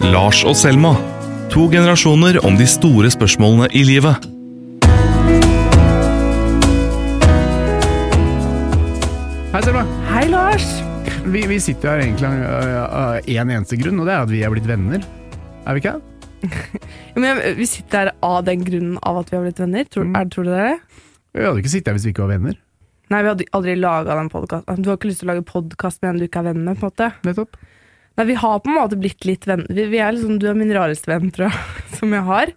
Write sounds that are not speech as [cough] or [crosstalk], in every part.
Lars og Selma. To generasjoner om de store spørsmålene i livet. Hei, Selma. Hei, Lars. Vi, vi sitter her egentlig av én eneste grunn, og det er at vi er blitt venner. Er vi ikke [laughs] men vi sitter her av den grunnen av at vi har blitt venner. Tror, Mm. er, tror du det det? Vi hadde ikke sittet her hvis vi ikke var venner. Nei, vi hadde aldri laga den podkasten. Du har ikke lyst til å lage podkast med en du ikke er venn med? på en måte Nettopp. Nei, Vi har på en måte blitt litt venn... Vi, vi er liksom, du er min rareste venn, tror jeg, [laughs] som jeg har.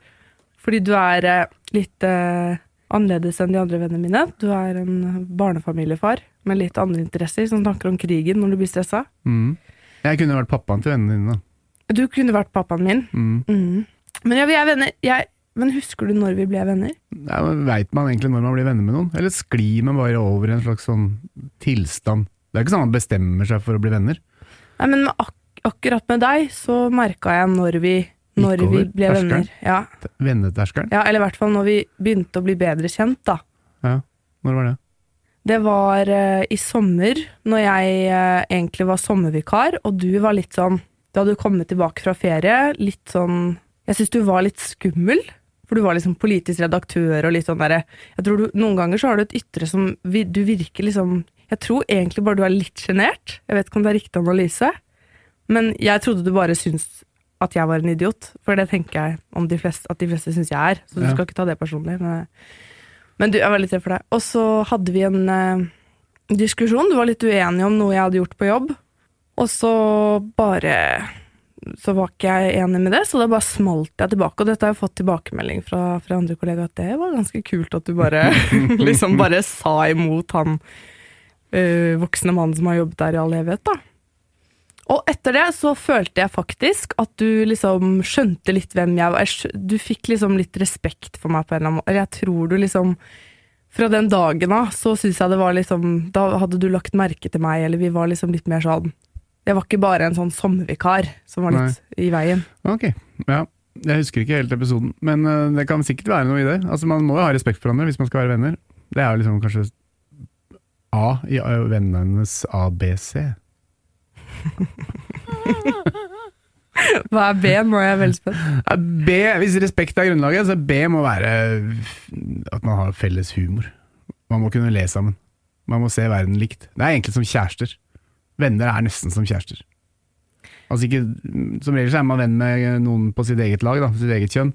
Fordi du er eh, litt eh, annerledes enn de andre vennene mine. Du er en barnefamiliefar med litt andre interesser, som snakker om krigen når du blir stressa. Mm. Jeg kunne vært pappaen til vennene dine. da. Du kunne vært pappaen min. Mm. Mm. Men ja, vi er venner. Jeg, men husker du når vi ble venner? Ja, Veit man egentlig når man blir venner med noen, eller sklir man bare over en slags sånn tilstand? Det er ikke sånn at man bestemmer seg for å bli venner. Nei, men med ak akkurat med deg så merka jeg når vi, når vi ble venner. Ja. Venneterskelen. ja, eller i hvert fall når vi begynte å bli bedre kjent, da. Når var det? Det var eh, i sommer, når jeg eh, egentlig var sommervikar, og du var litt sånn Du hadde kommet tilbake fra ferie, litt sånn Jeg syns du var litt skummel. For du var liksom politisk redaktør og litt sånn derre Jeg tror du Noen ganger så har du et ytre som vi- Du virker liksom Jeg tror egentlig bare du er litt sjenert. Jeg vet ikke om det er riktig analyse, men jeg trodde du bare syntes at jeg var en idiot. For det tenker jeg om de fleste, at de fleste syns jeg er. Så du Ja. skal ikke ta det personlig. Men, men du, jeg var litt redd for deg. Og så hadde vi en eh, diskusjon. Du var litt uenig om noe jeg hadde gjort på jobb. Og så bare Så var ikke jeg enig med det, så da bare smalt jeg tilbake. Og dette har jeg fått tilbakemelding fra, fra andre kollegaer at det var ganske kult at du bare [laughs] liksom bare sa imot han eh, voksne mannen som har jobbet der i all evighet, da. Og etter det så følte jeg faktisk at du liksom skjønte litt hvem jeg var. Du fikk liksom litt respekt for meg på en eller annen måte. Jeg tror du liksom Fra den dagen av så syns jeg det var liksom Da hadde du lagt merke til meg, eller vi var liksom litt mer sånn Jeg var ikke bare en sånn sommervikar som var litt i veien. Ok, ja. Jeg husker ikke helt episoden, men øh, det kan sikkert være noe i det. Altså Man må jo ha respekt for hverandre hvis man skal være venner. Det er jo liksom kanskje A i øh, vennenes ABC. Hva er B? Er jeg vel spørre? B, hvis respekt er grunnlaget, så B må være at man har felles humor. Man må kunne le sammen. Man må se verden likt. Det er egentlig som kjærester. Venner er nesten som kjærester. Altså ikke, som regel er man venn med noen på sitt eget lag, da, sitt eget kjønn.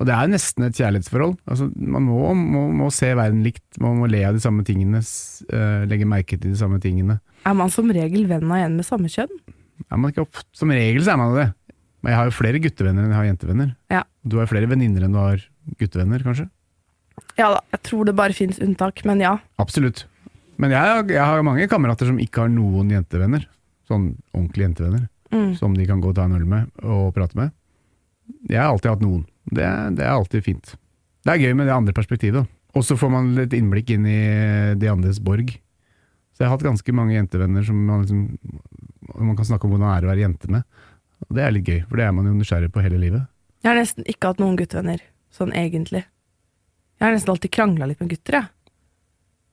Og det er nesten et kjærlighetsforhold. Altså, man må, må, må se verden likt, man må le av de samme tingene, øh, legge merke til de samme tingene. Er man som regel venn av en med samme kjønn? Er man ikke opp, som regel så er man det. Men jeg har jo flere guttevenner enn jeg har jentevenner. Ja. Du har jo flere venninner enn du har guttevenner, kanskje? Ja da, jeg tror det bare fins unntak, men ja. Absolutt. Men jeg, jeg har mange kamerater som ikke har noen jentevenner. Sånn ordentlige jentevenner. Mm. Som de kan gå og ta en øl med og prate med. Jeg har alltid hatt noen. Det, det er alltid fint. Det er gøy med det andre perspektivet. Og så får man litt innblikk inn i de andres borg. Så jeg har hatt ganske mange jentevenner som man, liksom, man kan snakke om hvordan det er å være jente med. Og det er litt gøy, for det er man jo nysgjerrig på hele livet. Jeg har nesten ikke hatt noen guttevenner, sånn egentlig. Jeg har nesten alltid krangla litt med gutter, jeg.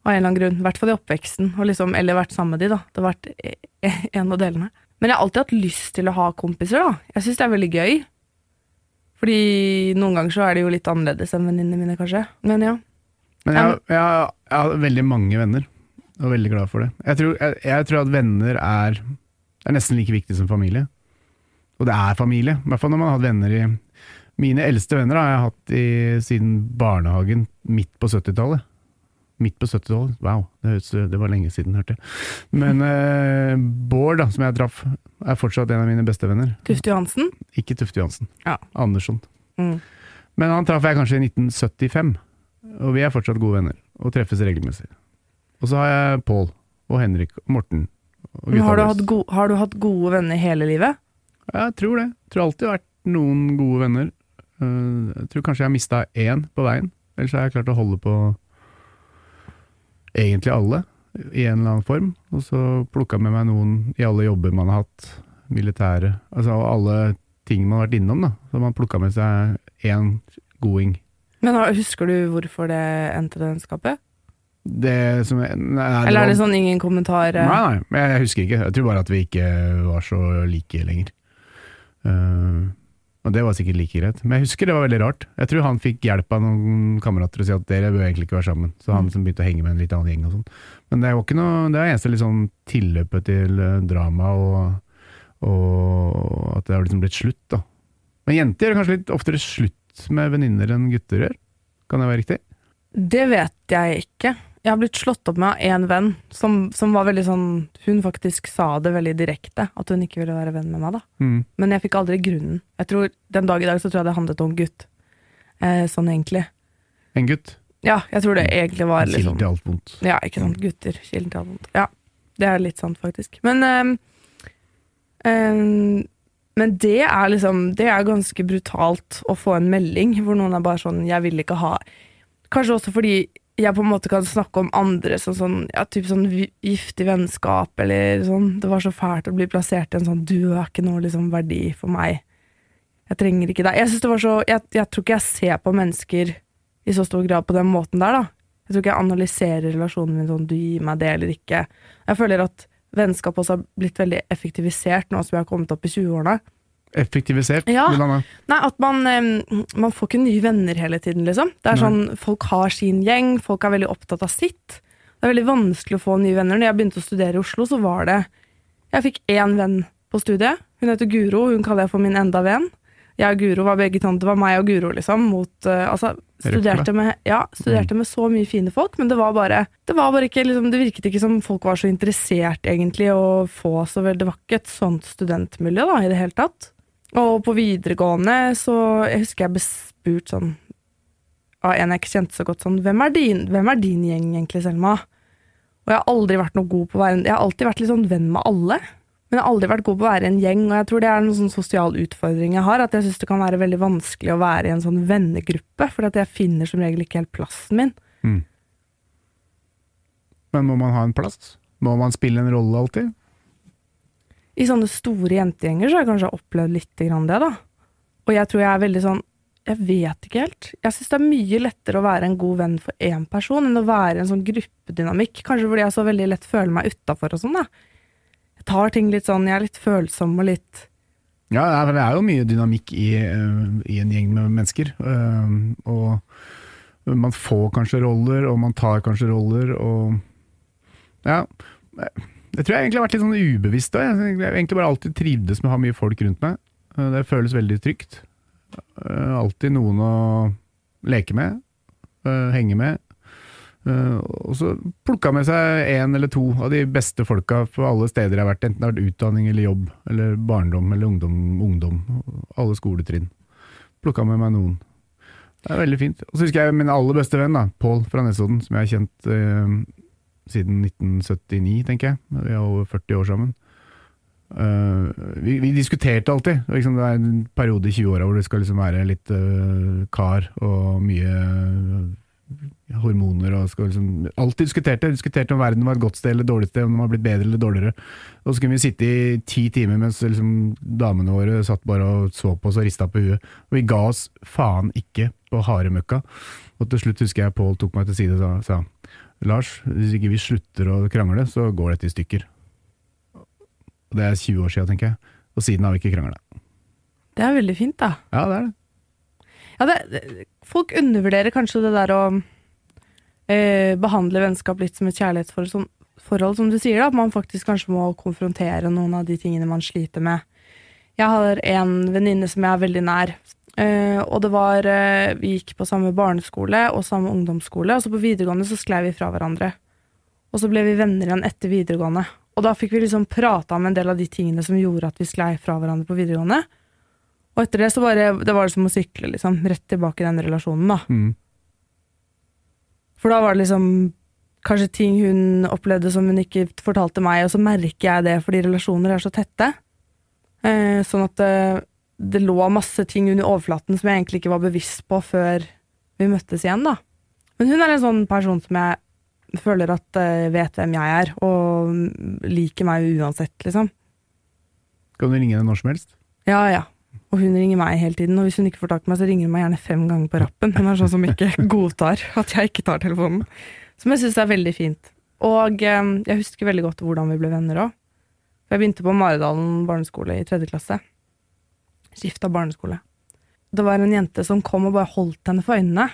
Av en eller annen grunn. I hvert fall i oppveksten, liksom, eller vært sammen med de, da. Det har vært e- e- en av delene. Men jeg har alltid hatt lyst til å ha kompiser, da. Jeg syns det er veldig gøy. Fordi noen ganger så er det jo litt annerledes enn venninnene mine, kanskje. Men ja. Men jeg, jeg, har- jeg har veldig mange venner, og er veldig glad for det. Jeg tror, jeg, jeg tror at venner er, er nesten like viktig som familie. Og det er familie, i hvert fall når man har hatt venner i Mine eldste venner har jeg hatt i, siden barnehagen midt på 70-tallet. Midt på 70-tallet, wow, det, det var lenge siden, hørte jeg. Men eh, Bård, da, som jeg traff, er fortsatt en av mine beste venner. Tufte Johansen. Ikke Tufte Johansen. Ja. Andersson. Mm. Men han traff jeg kanskje i 1975, og vi er fortsatt gode venner, og treffes regelmessig. Og så har jeg Pål og Henrik og Morten. Og Men har, du våre. hatt go har du hatt gode venner hele livet? Jeg tror det. Jeg tror alltid det har vært noen gode venner. Eh, Jeg tror kanskje jeg har mista én på veien, ellers har jeg klart å holde på egentlig alle, i en eller annen form. Og så plukka med meg noen i alle jobber man har hatt, militære, altså alle ting man har vært innom, da. Så man plukka med seg én goding. Men Husker du hvorfor det endte det vennskapet? Det som jeg, nei, det Eller var- er det sånn ingen kommentar? eh? Nei, nei, jeg husker ikke. Jeg tror bare at vi ikke var så like lenger. Eh, Og det var sikkert like greit. Men jeg husker det var veldig rart. Jeg tror han fikk hjelp av noen kamerater og si at dere bør egentlig ikke være sammen. Så han som begynte å henge med en litt annen gjeng og sånn. Men det var ikke noe, det var eneste sånn tilløpet til eh, drama og, og at det har liksom blitt slutt, da. Men jenter gjør kanskje litt oftere slutt med venninner enn gutter gjør? Kan det være riktig? Det vet jeg ikke. Jeg har blitt slått opp med av én venn som, som var veldig sånn Hun faktisk sa det veldig direkte, at hun ikke ville være venn med meg, da. Mm. Men jeg fikk aldri grunnen. Jeg tror, Den dag i dag så tror jeg det handlet om gutt. Eh, sånn egentlig. En gutt? Ja, jeg tror det egentlig var Kilden liksom til alt vondt. Ja, ikke sant. Gutter. Kilden til alt vondt. Ja, det er litt sant, faktisk. Men eh, eh, Men det er liksom Det er ganske brutalt å få en melding hvor noen er bare sånn 'Jeg vil ikke ha' Kanskje også fordi jeg på en måte kan snakke om andre som sånn, ja, typ sånn giftig vennskap, eller sånn. Det var så fælt å bli plassert i en sånn 'du har ikke noe liksom verdi for meg'. Jeg trenger ikke deg. Jeg det var så, jeg, jeg tror ikke jeg ser på mennesker i så stor grad på den måten der, da. Jeg tror ikke jeg analyserer relasjonen min sånn 'du gir meg det eller ikke'. Jeg føler at vennskap også har blitt veldig effektivisert nå som jeg har kommet opp i 20-årene. Effektivisert? Ja. Nei, at man, man får ikke nye venner hele tiden, liksom. Det er Nei. sånn, Folk har sin gjeng, folk er veldig opptatt av sitt. Det er veldig vanskelig å få nye venner. Når jeg begynte å studere i Oslo, så var det Jeg fikk én venn på studiet. Hun heter Guro, hun kaller jeg for min enda venn. Jeg og Guro var begge sånn, Det var meg og Guro, liksom. Mot, uh, altså, studerte med, ja, studerte med så mye fine folk, men det var bare Det var bare ikke, liksom, det virket ikke som folk var så interessert, egentlig, å få så vel Det var ikke et sånt studentmiljø, da, i det hele tatt. Og på videregående så Jeg husker jeg ble spurt sånn av en jeg ikke kjente så godt sånn Hvem er din, hvem er din gjeng egentlig, Selma? Og jeg har aldri vært noe god på å være en Jeg har alltid vært litt sånn venn med alle. Men jeg har aldri vært god på å være en gjeng, og jeg tror det er en sånn sosial utfordring jeg har. At jeg syns det kan være veldig vanskelig å være i en sånn vennegruppe, for jeg finner som regel ikke helt plassen min. Mm. Men må man ha en plass? Må man spille en rolle alltid? I sånne store jentegjenger så har jeg kanskje opplevd litt det, da. Og jeg tror jeg er veldig sånn Jeg vet ikke helt. Jeg syns det er mye lettere å være en god venn for én person enn å være en sånn gruppedynamikk. Kanskje fordi jeg så veldig lett føler meg utafor og sånn, da. Jeg tar ting litt sånn, jeg er litt følsom og litt Ja, det er jo mye dynamikk i, eh, i en gjeng med mennesker. eh, og man får kanskje roller, og man tar kanskje roller, og Ja. Jeg tror jeg egentlig har vært litt sånn ubevisst. Jeg har egentlig bare alltid trivdes med å ha mye folk rundt meg. Eh, Det føles veldig trygt. Eh, Alltid noen å leke med, eh, henge med. Og så plukka med seg én eller to av de beste folka på alle steder jeg har vært, enten det har vært utdanning eller jobb, eller barndom eller ungdom, ungdom alle skoletrinn. Plukka med meg noen. Det er veldig fint. Og så husker jeg min aller beste venn, da, Pål fra Nesodden, som jeg har kjent siden 1979, tenker jeg. Vi er over 40 år sammen. Uh, vi, vi diskuterte alltid. Liksom, det er en periode i 20-åra hvor det skal liksom være litt uh, kar og mye uh, hormoner. og skal liksom, Alltid diskuterte. Diskuterte om verden var et godt sted eller et dårlig sted, om den var blitt bedre eller dårligere. Og så kunne vi sitte i ti timer mens liksom, damene våre satt bare og så på oss og rista på huet. Og vi ga oss faen ikke på haremøkka. Og til slutt husker jeg Pål tok meg til side og sa, Lars, hvis ikke vi slutter å krangle, så går dette i stykker. Det er 20 år siden, tenker jeg. Og siden har vi ikke krangla. Det er veldig fint, da. Ja, det er det. Ja, det, folk undervurderer kanskje det der å eh, behandle vennskap litt som et kjærlighetsforhold, som du sier, da, at man faktisk kanskje må konfrontere noen av de tingene man sliter med. Jeg har en venninne som jeg er veldig nær, eh, og det var uh, Vi gikk på samme barneskole og samme ungdomsskole, og så på videregående så sklei vi fra hverandre. Og så ble vi venner igjen etter videregående. Og da fikk vi liksom prata om en del av de tingene som gjorde at vi sklei fra hverandre på videregående. Og etter det så bare, det var det som å sykle, liksom. Rett tilbake i den relasjonen, da. Mm. For da var det liksom kanskje ting hun opplevde som hun ikke fortalte meg, og så merker jeg det fordi relasjoner er så tette. Eh, sånn at det, det lå masse ting under overflaten som jeg egentlig ikke var bevisst på før vi møttes igjen, da. Men hun er en sånn person som jeg føler at eh, vet hvem jeg er, og liker meg uansett, liksom. Kan du ringe henne når som helst? Ja, ja. Og hun ringer meg hele tiden, og hvis hun ikke får tak i meg, så ringer hun meg gjerne fem ganger på rappen. Hun er sånn som ikke [laughs] godtar at jeg ikke tar telefonen. Som jeg syns er veldig fint. Og eh, jeg husker veldig godt hvordan vi ble venner òg. Jeg begynte på Maridalen barneskole i tredje klasse. Skifta barneskole. det var en jente som kom og bare holdt henne for øynene.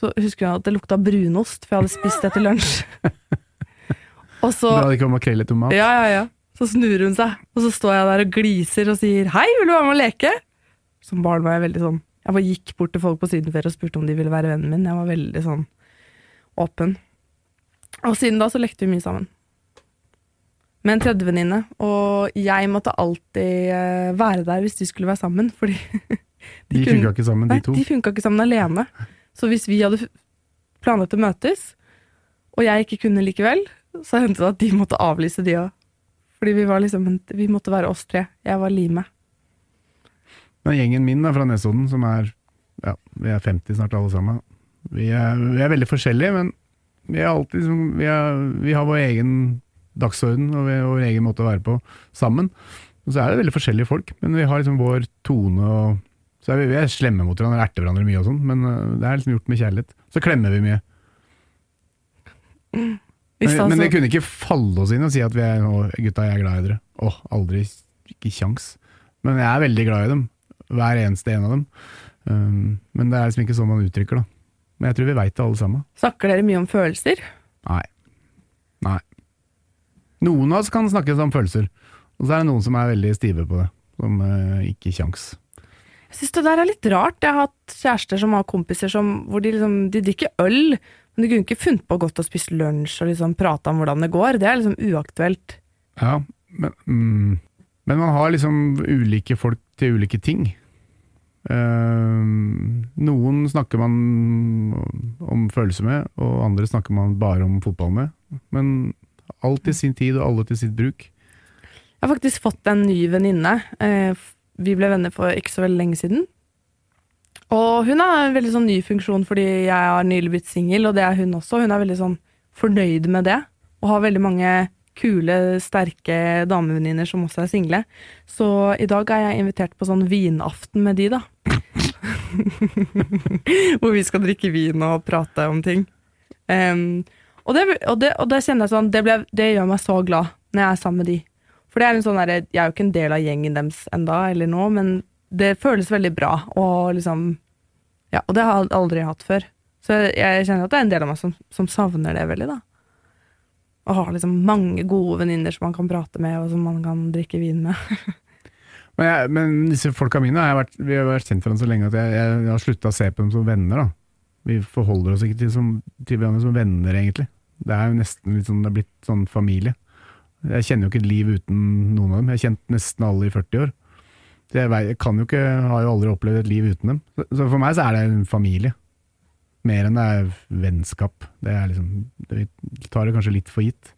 Så husker jeg at det lukta brunost, for jeg hadde spist det til lunsj. [laughs] og så Du hadde ikke makrell i tomat? Ja, ja, ja. Så snur hun seg, og så står jeg der og gliser og sier 'hei, vil du være med å leke?' Som barn var jeg veldig sånn Jeg bare gikk bort til folk på sydenferie og spurte om de ville være vennen min. Jeg var veldig sånn åpen. Og siden da så lekte vi mye sammen. Med en tredjevenninne, og jeg måtte alltid eh, være der hvis de skulle være sammen, fordi [laughs] De de funka ikke sammen, de to. Nei, de funka ikke sammen alene. Så hvis vi hadde planlagt å møtes, og jeg ikke kunne likevel, så hendte det at de måtte avlyse, de òg. Fordi vi var liksom Vi måtte være oss tre. Jeg var limet. Men gjengen min da, fra Nesodden, som er ja, vi er 50 snart alle sammen, vi er, vi er veldig forskjellige, men vi, er alltid, vi, er, vi har vår egen dagsorden og vår egen måte å være på sammen. Og så er det veldig forskjellige folk, men vi har liksom vår tone og så er vi, vi er slemme mot hverandre, erter hverandre mye og sånn, men øh, det er liksom gjort med kjærlighet. Så klemmer vi mye. Men, men det kunne ikke falle oss inn å si at vi er å, gutta, jeg er glad i dere. Åh, aldri, ikke kjangs. Men jeg er veldig glad i dem. Hver eneste en av dem. Um, men det er liksom ikke sånn man uttrykker det. Men jeg tror vi veit det alle sammen. Snakker dere mye om følelser? Nei. Nei. Noen av oss kan snakke om følelser, og så er det noen som er veldig stive på det. Som eh, ikke kjangs. Jeg syns det der er litt rart. Jeg har hatt kjærester som har kompiser som, hvor de liksom De drikker øl, men de kunne ikke funnet på godt å spise lunsj og liksom prate om hvordan det går. Det er liksom uaktuelt. Ja, men, mm, men man har liksom ulike folk til ulike ting. Uh, noen snakker man om følelser med, og andre snakker man bare om fotball med. Men alt til sin tid og alle til sitt bruk. Jeg har faktisk fått en ny venninne. Eh, Vi ble venner for ikke så veldig lenge siden. Og hun har en veldig sånn ny funksjon fordi jeg har nylig blitt singel, og det er hun også. Hun er veldig sånn fornøyd med det, og har veldig mange kule, sterke damevenninner som også er single. Så i dag er jeg invitert på sånn vinaften med de, da. [laughs] Hvor vi skal drikke vin og prate om ting. Em, og, det, og, det, og det kjenner jeg sånn, det, ble, det gjør meg så glad når jeg er sammen med de. For det er en sånn der, Jeg er jo ikke en del av gjengen deres enda, eller nå, men det føles veldig bra. Og liksom Ja, og det har jeg aldri hatt før. Så jeg, kjenner at det er en del av meg som, som savner det veldig, da. Å ha liksom mange gode venninner som man kan prate med, og som man kan drikke vin med. [laughs] Men, jeg, men disse folka mine har vært, vi har vært kjent for dem så lenge at jeg, jeg, jeg har slutta å se på dem som venner. da. Vi forholder oss ikke til, som, til hverandre som venner, egentlig. Det er jo nesten litt sånn, det er blitt sånn familie. Jeg kjenner jo ikke et liv uten noen av dem. Jeg har kjent nesten alle i 40 år. Så jeg, jeg kan jo ikke, har jo aldri opplevd et liv uten dem. Så, så for meg så er det en familie. Mer enn det er vennskap. Det er liksom, vi tar det kanskje litt for gitt.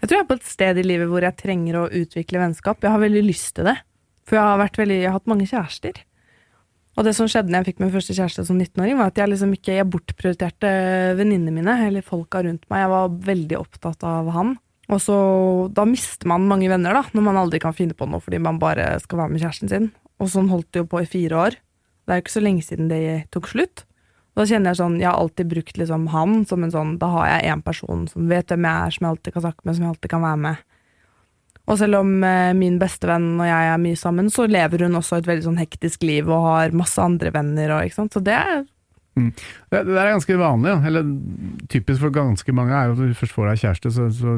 Jeg tror jeg er på et sted i livet hvor jeg trenger å utvikle vennskap. Jeg har veldig lyst til det. For jeg har, veldig, jeg har hatt mange kjærester. Og det som skjedde når jeg fikk min første kjæreste som 19-åring, var at jeg liksom ikke jeg bortprioriterte venninnene mine, eller folka rundt meg. Jeg var veldig opptatt av han. Og så, da mister man mange venner, da, når man aldri kan finne på noe fordi man bare skal være med kjæresten sin. Og sånn holdt det jo på i fire år. Det er jo ikke så lenge siden det tok slutt. Da kjenner jeg sånn, jeg har alltid brukt liksom han som en sånn, da har jeg en person som vet hvem jeg er, som jeg alltid kan snakke med, som jeg alltid kan være med. Og selv om eh, min bestevenn og jeg er mye sammen, så lever hun også et veldig sånn hektisk liv og har masse andre venner. Og, ikke sant? Så det er Det, det der er ganske vanlig, ja. eller typisk for ganske mange, er jo at du først får deg kjæreste, så, så,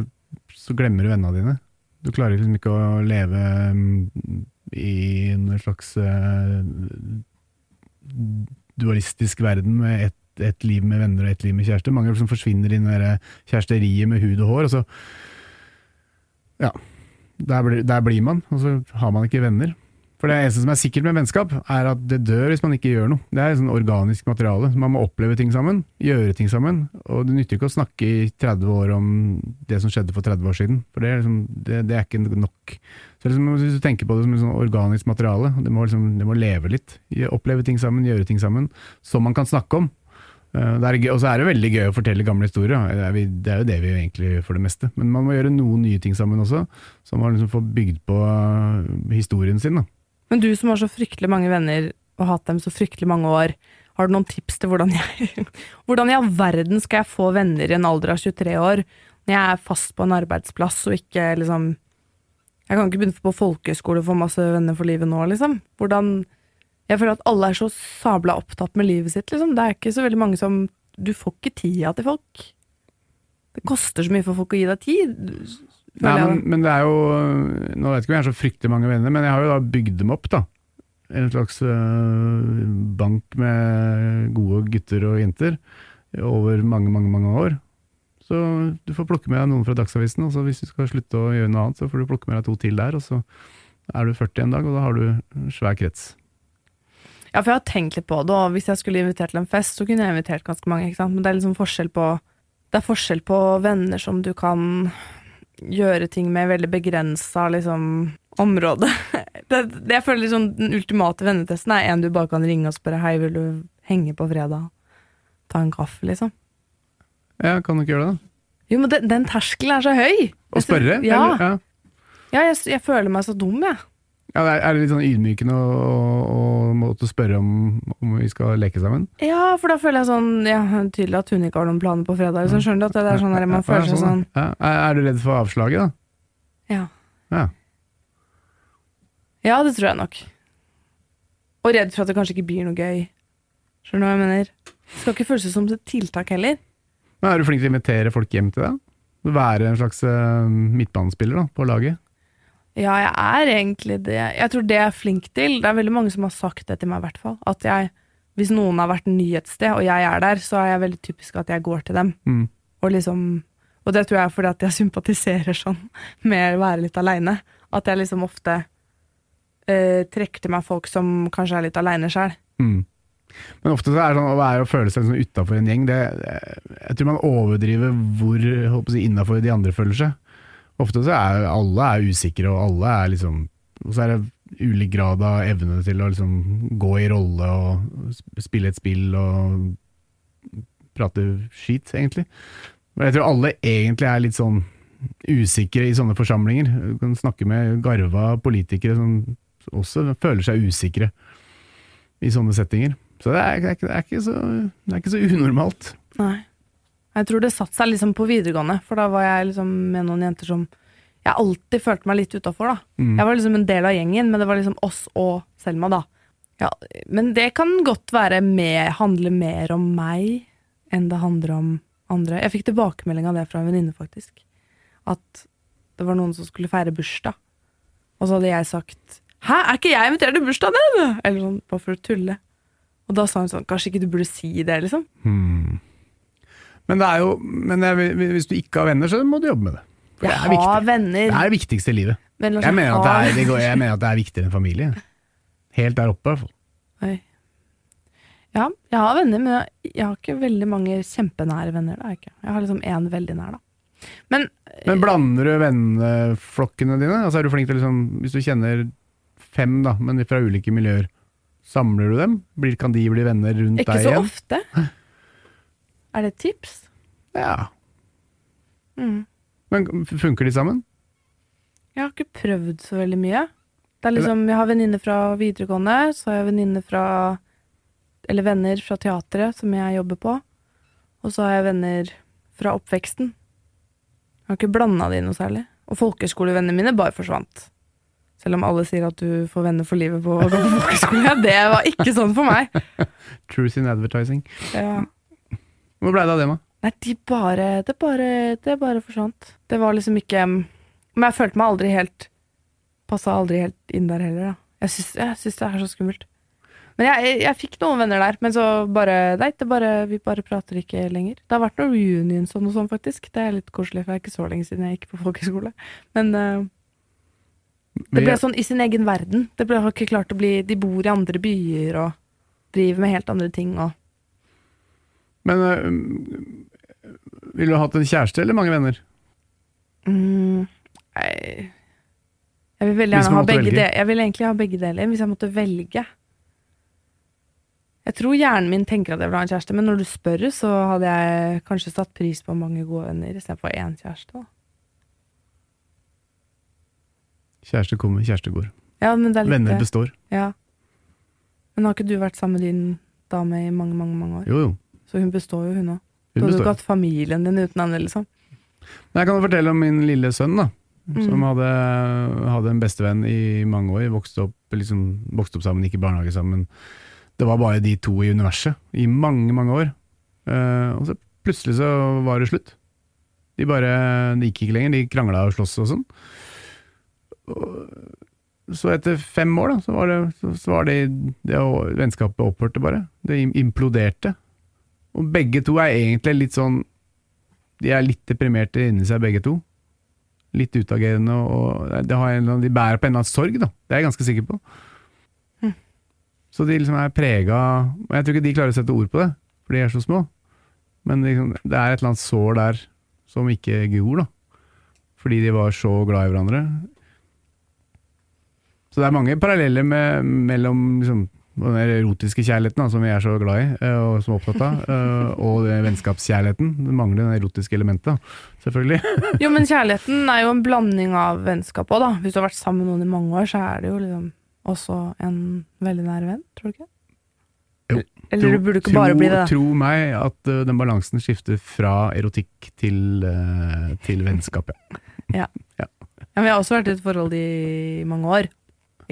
så glemmer du vennene dine. Du klarer liksom ikke å leve mm, i en slags uh, dualistisk verden med ett et liv med venner og ett liv med kjæreste. Mange liksom forsvinner i det kjæresteriet med hud og hår, og så Ja. Der blir, der blir man, og så har man ikke venner. For det eneste som er sikkert med vennskap, er at det dør hvis man ikke gjør noe. Det er sånn organisk materiale. Man må oppleve ting sammen, gjøre ting sammen. Og det nytter ikke å snakke i 30 år om det som skjedde for 30 år siden. For det er, liksom, det, det er ikke nok. Så liksom, Hvis du tenker på det som et sånn organisk materiale, det må, liksom, det må leve litt. Oppleve ting sammen, gjøre ting sammen, som man kan snakke om. Og så er det veldig gøy å fortelle gamle historier. Det er, vi, det er jo det vi egentlig gjør for det meste. Men man må gjøre noen nye ting sammen også, så man liksom får bygd på eh, historien sin. da. Men du som har så fryktelig mange venner og hatt dem så fryktelig mange år, har du noen tips til hvordan jeg [laughs] Hvordan i all verden skal jeg få venner i en alder av 23 år, når jeg er fast på en arbeidsplass og ikke liksom Jeg kan ikke begynne på folkehøyskole og få masse venner for livet nå, liksom. Hvordan Jeg føler at alle er så sabla opptatt med livet sitt, liksom. Det er ikke så veldig mange som Du får ikke tida til folk. Det koster så mye for folk å gi deg tid. Nei, men, men det er jo Nå vet ikke om jeg har så fryktelig mange venner, men jeg har jo da bygd dem opp, da. En slags øh, bank med gode gutter og jenter over mange, mange, mange år. Så du får plukke med deg noen fra Dagsavisen, og så hvis du skal slutte å gjøre noe annet, så får du plukke med deg to til der, og så er du 40 en dag, og da har du svær krets. Ja, for jeg har tenkt litt på det, og hvis jeg skulle invitert til en fest, så kunne jeg invitert ganske mange, ikke sant. Men det er liksom forskjell på Det er forskjell på venner som du kan gjøre ting med veldig begrensa liksom, område. [laughs] Det, det jeg føler liksom Den ultimate vennetesten er en du bare kan ringe og spørre Hei, vil du henge på fredag? Ta en kaffe, liksom. Ja, kan du ikke gjøre det, da? Jo, men den, den terskelen er så høy! Å spørre? Ja, Eller, ja. ja jeg, jeg føler meg så dum, jeg. Ja, det er- litt sånn ydmykende å, måtte spørre om, om vi skal leke sammen? Ja, for da føler jeg sånn ja, Tydelig at hun ikke har noen planer på fredag. Så Skjønner du at det er sånn der man [laughs] føler seg sånn ja. Er du redd for avslaget, da? Ja. Ja. Ja, det tror jeg nok. Og redd for at det kanskje ikke blir noe gøy. Skjønner du hva jeg mener? Det skal ikke føles som et tiltak heller. Men er du flink til å invitere folk hjem til deg? Være en slags uh, midtbanespiller da, på laget? Ja, jeg er egentlig det. Jeg tror det jeg er flink til Det er veldig mange som har sagt det til meg, i hvert fall. At jeg, hvis noen har vært ny et sted, og jeg er der, så er jeg veldig typisk at jeg går til dem. Mm. Og liksom Og det tror jeg er fordi at jeg [laughs] sympatiserer sånn med å være litt aleine. At jeg liksom ofte eh, trekker til meg folk som kanskje er litt aleine sjøl. Mm. Men ofte så er det sånn å være og føle seg sånn utafor en gjeng det, Jeg tror man overdriver hvor si, innafor de andre føler seg. Ofte så er alle er usikre, og alle er liksom Og så er det ulik grad av evne til å liksom gå i rolle og spille et spill og prate skit, egentlig. Men jeg tror alle egentlig er litt sånn usikre i sånne forsamlinger. Du kan snakke med garva politikere som også føler seg usikre i sånne settinger. Så det er, det er, ikke, det er, ikke, så, det er ikke så unormalt. Nei. Jeg tror det satte seg liksom på videregående, for da var jeg liksom med noen jenter som jeg alltid følte meg litt utafor, da. Mm. Jeg var liksom en del av gjengen, men det var liksom oss og Selma, da. Ja, men det kan godt være med, handle mer om meg enn det handler om andre. Jeg fikk tilbakemelding av det fra en venninne, faktisk. At det var noen som skulle feire bursdag, og så hadde jeg sagt Hæ, er ikke jeg invitert til bursdagen din? Eller sånn, bare for å tulle. Og da sa hun sånn, kanskje ikke du burde si det, liksom. Hmm. Men, det er jo, men jeg, hvis du ikke har venner, så må du jobbe med det. For det Jeg er viktig. har venner. Det er det viktigste i livet. men Jeg mener det har- er, det går, jeg mener at det er viktigere enn familie. Helt der oppe, i hvert fall. Oi. Ja, jeg har venner, men jeg, har ikke veldig mange kjempenære venner. Da, jeg, jeg har liksom én veldig nær, da. Men, Men blander du venneflokkene dine? Altså Er du flink til liksom, Hvis du kjenner fem, da, men fra ulike miljøer, samler du dem? Blir, kan de bli venner rundt ikke deg så ofte. Er det et tips? Ja. Mm. Men funker de sammen? Jeg har ikke prøvd så veldig mye. Det er liksom, Jeg har venninner fra videregående, så har jeg venninner fra Eller venner fra teatret som jeg jobber på. Og så har jeg venner fra oppveksten. Jeg har ikke blanda de noe særlig. Og folkehøyskolevennene mine bare forsvant. Selv om alle sier at du får venner for livet på å gå på folkehøyskole. Det var ikke sånn for meg. [laughs] Truth in advertising. Ja. Hvor blei det av det, da? Nei, de bare det, bare det bare forsvant. Det var liksom ikke Men jeg følte meg aldri helt Passa aldri helt inn der heller, da. Jeg syns, jeg syns det er så skummelt. Men jeg, jeg, jeg fikk noen venner der, men så bare Nei, det bare, vi bare prater ikke lenger. Det har vært noen reunions og noe sånt, faktisk. Det er litt koselig, for det er ikke så lenge siden jeg gikk på folkehøyskole. Men uh, det ble sånn i sin egen verden. Det ble ikke klart å bli De bor i andre byer og driver med helt andre ting og Men øh, ville du hatt en kjæreste eller mange venner? Mm, nei. Jeg vil veldig gjerne ha begge velge. deler. Jeg vil egentlig ha begge deler, hvis jeg måtte velge. Jeg tror hjernen min tenker at jeg vil ha en kjæreste, men når du spør, så hadde jeg kanskje satt pris på mange gode venner istedenfor én kjæreste. Da. Kjæreste kommer, kjæreste går. Ja, er Venner består. Ja. Men har ikke du vært sammen med din dame i mange, mange mange år? Jo, jo. Så hun består jo, hun òg. Du Hun hadde jo ikke hatt familien din uten henne, liksom. Men Jeg kan fortelle om min lille sønn. da. som Mm. hadde, hadde en bestevenn i mange år. Vokste opp, liksom, vokste opp sammen, gikk i barnehage sammen. Det var bare de to i universet i mange, mange år. Uh, og så plutselig så var det slutt. De bare Det gikk ikke lenger, de krangla og sloss og sånn. Så etter fem år, da, så var det, så, så var det, det vennskapet opphørte bare. Det imploderte. Og begge to er egentlig litt sånn De er litt deprimerte inni seg, begge to. Litt utagerende, og det har en, annen- de bærer på en eller annen sorg, da. Det er jeg ganske sikker på. Mm. Så de liksom er prega Og jeg tror ikke de klarer å sette ord på det, for de er så små. Men liksom, det er et eller annet sår der som ikke gror, da. Fordi de var så glad i hverandre. Så det er mange paralleller med, mellom liksom, den erotiske kjærligheten da, som vi er så glad i eh, og som er opptatt av, [laughs] eh, og vennskapskjærligheten. Det mangler det erotiske elementet, da, selvfølgelig. [laughs] Jo, men kjærligheten er jo en blanding av vennskap òg, da. Hvis du har vært sammen med noen i mange år, så er det jo liksom også en veldig nær venn, tror du ikke? Jo. Eller du burde ikke Tro- bare bli det. da. Tro meg at eh, den balansen skifter fra erotikk til, til vennskap. [laughs] Ja. Ja, men jeg har også vært i et forhold i mange år.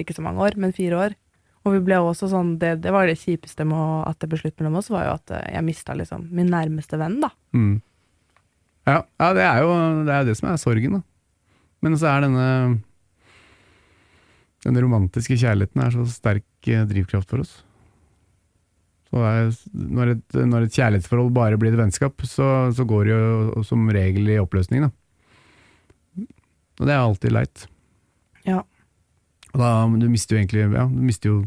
Ikke så mange år, men fire år. Og vi ble også sånn, det, det var det kjipeste med at det ble slutt mellom oss, var jo at eh, jeg mista liksom min nærmeste venn, da. Mm. Ja, ja det er jo det, er det som er sorgen, da. Men så er denne Den romantiske kjærligheten er så sterk eh, drivkraft for oss. Så er, når, et, når et kjærlighetsforhold bare blir et vennskap, så, så går det jo som regel i oppløsning, da. Og det er alltid leit. Ja. Da, du mister jo egentlig Ja, du mister jo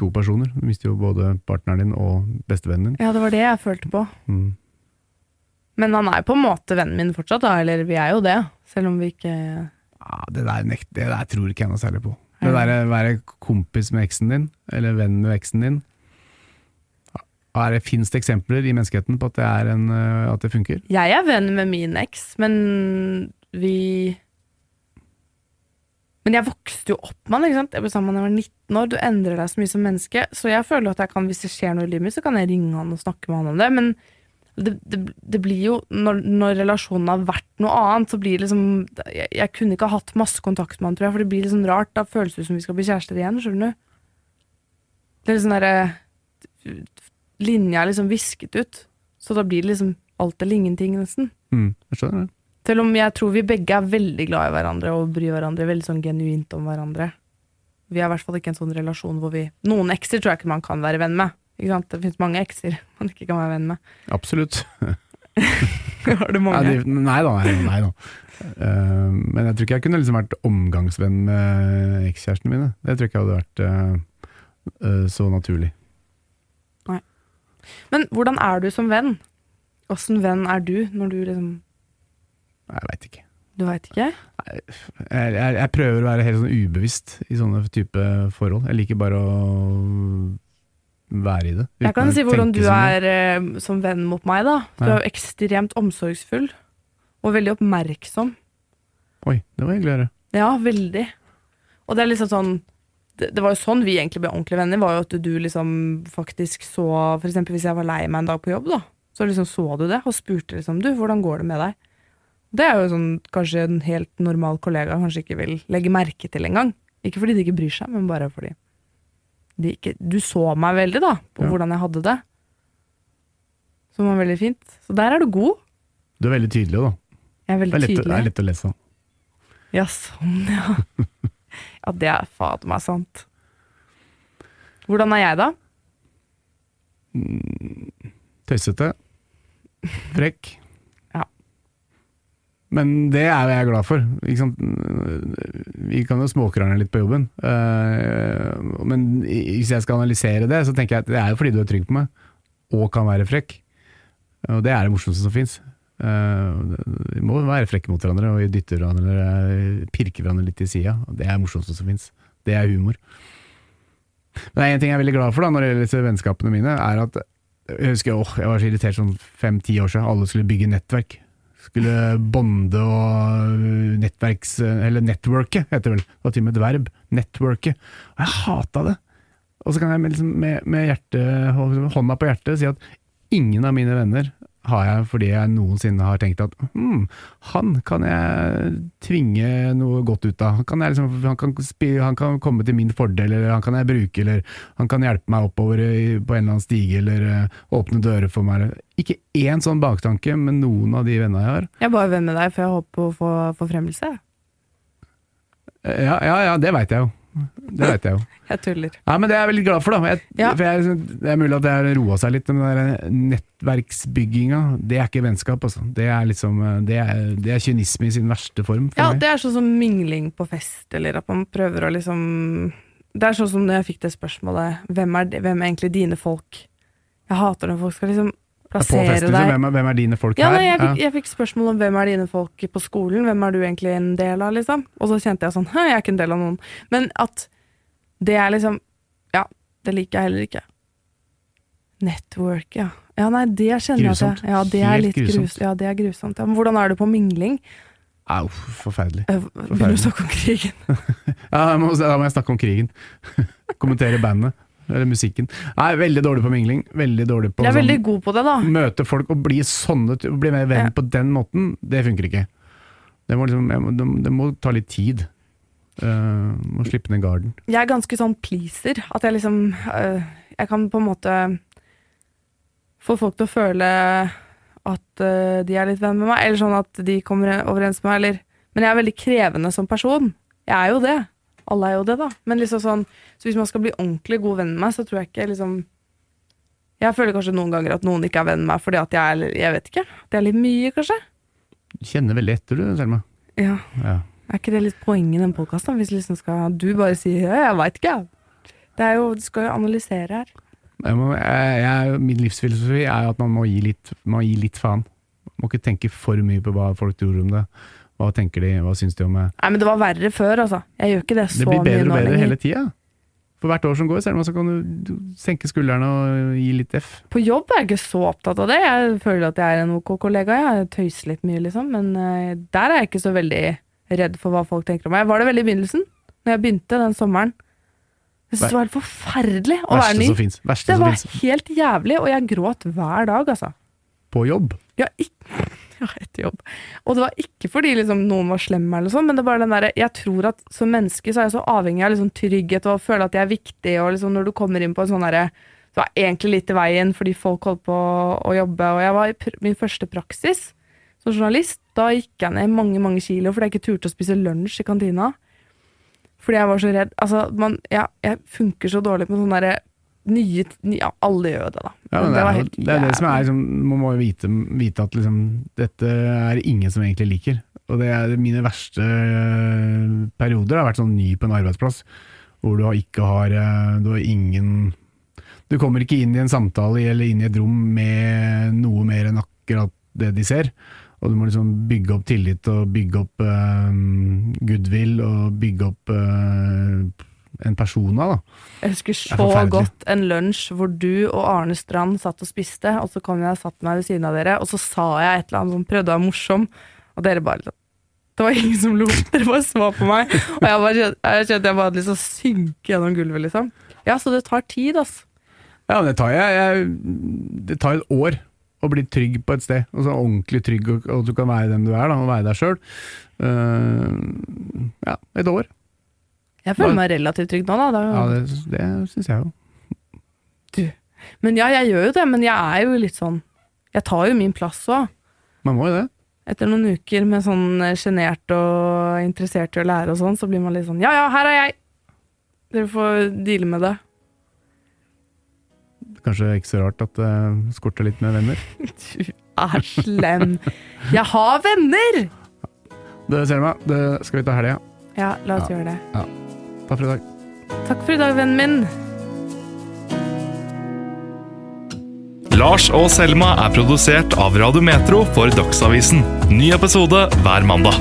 to personer. Du mister jo både partneren din og bestevennen din. Ja, det var det jeg følte på. Mm. Men han er jo på en måte vennen min fortsatt, da. Eller vi er jo det, selv om vi ikke Ja, det der, nekt, det der tror ikke jeg noe særlig på. Det der å være kompis med eksen din, eller venn med eksen din er det, Fins det eksempler i menneskeheten på at det, en, øh, at det funker? Jeg er venn med min eks, men vi Men jeg vokste jo opp med han, ikke sant. Jeg ble sammen da jeg var 19 år. Du endrer deg så mye som menneske. Så jeg føler at jeg kan, hvis det skjer noe i livet mitt, så kan jeg ringe han og snakke med han om det. Men det, det, det blir jo når, når relasjonen har vært noe annet, så blir det liksom jeg, jeg kunne ikke ha hatt masse kontakt med han, tror jeg, for det blir sånn rart. Da føles det som vi skal bli kjærester igjen, skjønner du. Det er sånn derre Linja er liksom visket ut. Så da blir det liksom alt eller ingenting, nesten. Mm, jeg skjønner det. Selv om jeg tror vi begge er veldig glad i hverandre og bryr hverandre veldig sånn genuint om hverandre. Vi har i hvert fall ikke en sånn relasjon hvor vi Noen ekser tror jeg ikke man kan være venn med. Ikke sant? Det finnes mange ekser [laughs] man ikke kan være venn med. Absolutt. [laughs] Har du mange? mange? de, nei da, nei, nei da. Uh, men jeg tror ikke jeg kunne liksom vært omgangsvenn med ekskjærestene mine. Det tror jeg ikke hadde vært uh, så naturlig. Nei. Men hvordan er du som venn? Åssen venn er du når du liksom Nei, Jeg veit ikke. Du veit ikke? Jeg, jeg, jeg prøver å være helt sånn ubevisst i sånne type forhold. Jeg liker bare å være i det. Jeg kan si hvordan du er eh, som venn mot meg, da. Du Ja. er jo ekstremt omsorgsfull. Og veldig oppmerksom. Oi, det var hyggelig å høre. Ja, veldig. Og det er liksom sånn det, det var jo sånn vi egentlig ble ordentlige venner, var jo at du liksom faktisk så For eksempel hvis jeg var lei meg en dag på jobb, da, så liksom så du det og spurte liksom du, hvordan går det med deg? Det er jo sånn kanskje en helt normal kollega kanskje ikke vil legge merke til engang. Ikke fordi de ikke bryr seg, men bare fordi de ikke Du så meg veldig, da, på Ja. hvordan jeg hadde det. Som var veldig fint. Så der er du god. Du er veldig tydelig, da. Jeg er Det er lett, tydelig. det er lett å lese. Ja, sånn, ja. ja, det er fader meg sant. Hvordan er jeg, da? Tøysete. Frekk. Men det er jeg glad for. Vi kan jo småkrangle litt på jobben. Eh, Men hvis jeg skal analysere det, så tenker jeg at det er jo fordi du er trygg på meg, og kan være frekk. Og det er det morsomste som fins. Vi må være frekke mot hverandre og dytte hverandre eller pirke hverandre litt i sida. Det er det morsomste som fins. Det er humor. Men det er en ting jeg er veldig glad for da når det gjelder disse vennskapene mine, er at jeg husker åh, jeg var så irritert sånn fem-ti år siden. Alle skulle bygge nettverk. Skulle bonde og nettverks... Eller networke, heter det vel. Det var til og med et verb. Networke. Og jeg hata det. Og så kan jeg med, liksom, med, med hjerte, hånda på hjertet si at ingen av mine venner har jeg fordi jeg noensinne har tenkt at hm, han kan jeg tvinge noe godt ut av. Han kan, jeg liksom, han, kan spi, han kan komme til min fordel, eller han kan jeg bruke, eller han kan hjelpe meg oppover på en eller annen stige, eller uh, åpne dører for meg. Ikke én sånn baktanke med noen av de vennene jeg har. Jeg er bare venn med deg, for jeg håper på å få forfremmelse. Ja, ja, ja det veit jeg jo. Det vet jeg jo. [laughs] Jeg tuller. Nei, men Det er jeg veldig glad for. da jeg, Ja. for jeg, Det er mulig at det har roa seg litt, men den der nettverksbygginga, det er ikke vennskap. Altså. Det er liksom Det er, det er kynisme i sin verste form. For Ja, meg. det er sånn som mingling på fest, eller at man prøver å liksom Det er sånn som når jeg fikk det spørsmålet Hvem er, hvem er egentlig dine folk? Jeg hater når folk skal liksom plassere deg hvem, hvem er dine folk Ja, her? nei, jeg, fikk, jeg fikk spørsmål om hvem er dine folk på skolen, hvem er du egentlig en del av, liksom? Og så kjente jeg sånn, «Hæ, jeg er ikke en del av noen. Men at det er liksom, ja, det liker jeg heller ikke. Network, ja. Ja, nei, det kjenner Grusomt. jeg til. Ja, det er Helt litt grus, grusomt. ja, det er grusomt. Ja. Men hvordan er du på mingling? Au, forferdelig. forferdelig. Begynner du å snakke om krigen? [laughs] Ja, da må jeg snakke om krigen. [laughs] Kommentere bandet. Eller musikken. Nei, veldig dårlig på mingling. Veldig dårlig på Jeg er sånn- veldig god på det, da. møte folk og bli sånne og Bli mer venn Ja. på den måten, det funker ikke. Det må, liksom, jeg må, det, det må ta litt tid. Uh, må slippe ned garden. Jeg er ganske sånn pleaser. At jeg liksom øh, Jeg kan på en måte få folk til å føle at øh, de er litt venn med meg, eller sånn at de kommer overens med meg, eller Men jeg er veldig krevende som person. Jeg er jo det. Alle er jo det, da. Men liksom sånn Så hvis man skal bli ordentlig god venn med meg, så tror jeg ikke liksom Jeg føler kanskje noen ganger at noen ikke er venn med meg fordi at jeg er Jeg vet ikke. Det er litt mye, kanskje. Du kjenner veldig etter, du, Selma. Ja. Ja. Er ikke det litt poenget i den podkasten? Hvis liksom skal du bare sier 'jeg veit ikke', Det er jo, Du skal jo analysere her. Jeg må, jeg, jeg, min livsfilosofi er at man må gi litt, må gi litt faen. Man må ikke tenke for mye på hva folk tror om det. Hva tenker de, hva syns de om det? Nei, men det var verre før, altså. Jeg gjør ikke det så mye nå lenger. Det blir bedre og bedre lenger. hele tida. For hvert år som går, Selma, så kan du, senke skuldrene og gi litt F. På jobb er jeg ikke så opptatt av det. Jeg føler at jeg er en ok kollega. Jeg tøyser litt mye, liksom. Men eh, der er jeg ikke så veldig redd for hva folk tenker om meg. Jeg var det veldig i begynnelsen, når jeg begynte den sommeren. Jeg syntes det var helt forferdelig å være ny. Verste Det var helt jævlig, og jeg gråt hver dag, altså. På jobb. Ja, ikke, [laughs] etter jobb. Og det var ikke fordi liksom, noen var slem, eller sånn, men det var den der, jeg tror at som menneske så er jeg så avhengig av liksom, trygghet og å føle at jeg er viktig. og liksom, Når du kommer inn på en sånn derre Det var egentlig litt i veien fordi folk holdt på å jobbe. Og jeg var i min første praksis som journalist. Da gikk jeg ned mange mange kilo fordi jeg ikke turte å spise lunsj i kantina. Fordi jeg var så redd. Altså, man, ja, jeg funker så dårlig på sånn derre nye nye, alle gjør det, da. Ja, men Men det, er, var helt det er det som er liksom, Man må jo vite, vite at liksom, dette er ingen som egentlig liker. Og det er mine verste øh, perioder har vært sånn ny på en arbeidsplass, hvor du ikke har øh, Du har ingen Du kommer ikke inn i en samtale eller inn i et rom med noe mer enn akkurat det de ser. Og du må liksom bygge opp tillit og bygge opp uh, goodwill og bygge opp øh, en persona, da. Jeg husker er så godt en lunsj hvor du og Arne Strand satt og spiste, og så kom jeg og satte meg ved siden av dere, og så sa jeg et eller annet som prøvde å være morsom, og dere bare liksom Det var ingen som lo. [laughs] Dere bare så på meg. Og jeg bare jeg, kjente jeg bare hadde lyst til å synke gjennom gulvet, liksom. Ja, så det tar tid, altså. Ja, det tar, jeg, jeg, det tar et år å bli trygg på et sted. Altså ordentlig trygg, og, og du kan være den du er, da, og være deg sjøl. ja, et år. Jeg føler meg relativt trygg nå, da. da. Ja, det, det syns jeg jo. Men ja, jeg gjør jo det, men jeg er jo litt sånn Jeg tar jo min plass òg. Man må jo det. Etter noen uker med sånn eh, sjenert og interessert i å lære og sånn, så blir man litt sånn Ja, ja, her er jeg! Dere får deale med det. Kanskje ikke så rart at det skorter litt med venner. [laughs] Du er slem. Jeg har venner! Det ser Du, meg. det skal vi ta helga. Ja, la oss Ja. gjøre det. Takk for i dag. Takk for i dag, vennen min. Lars og Selma er produsert av Radio Metro for Dagsavisen. Ny episode hver mandag.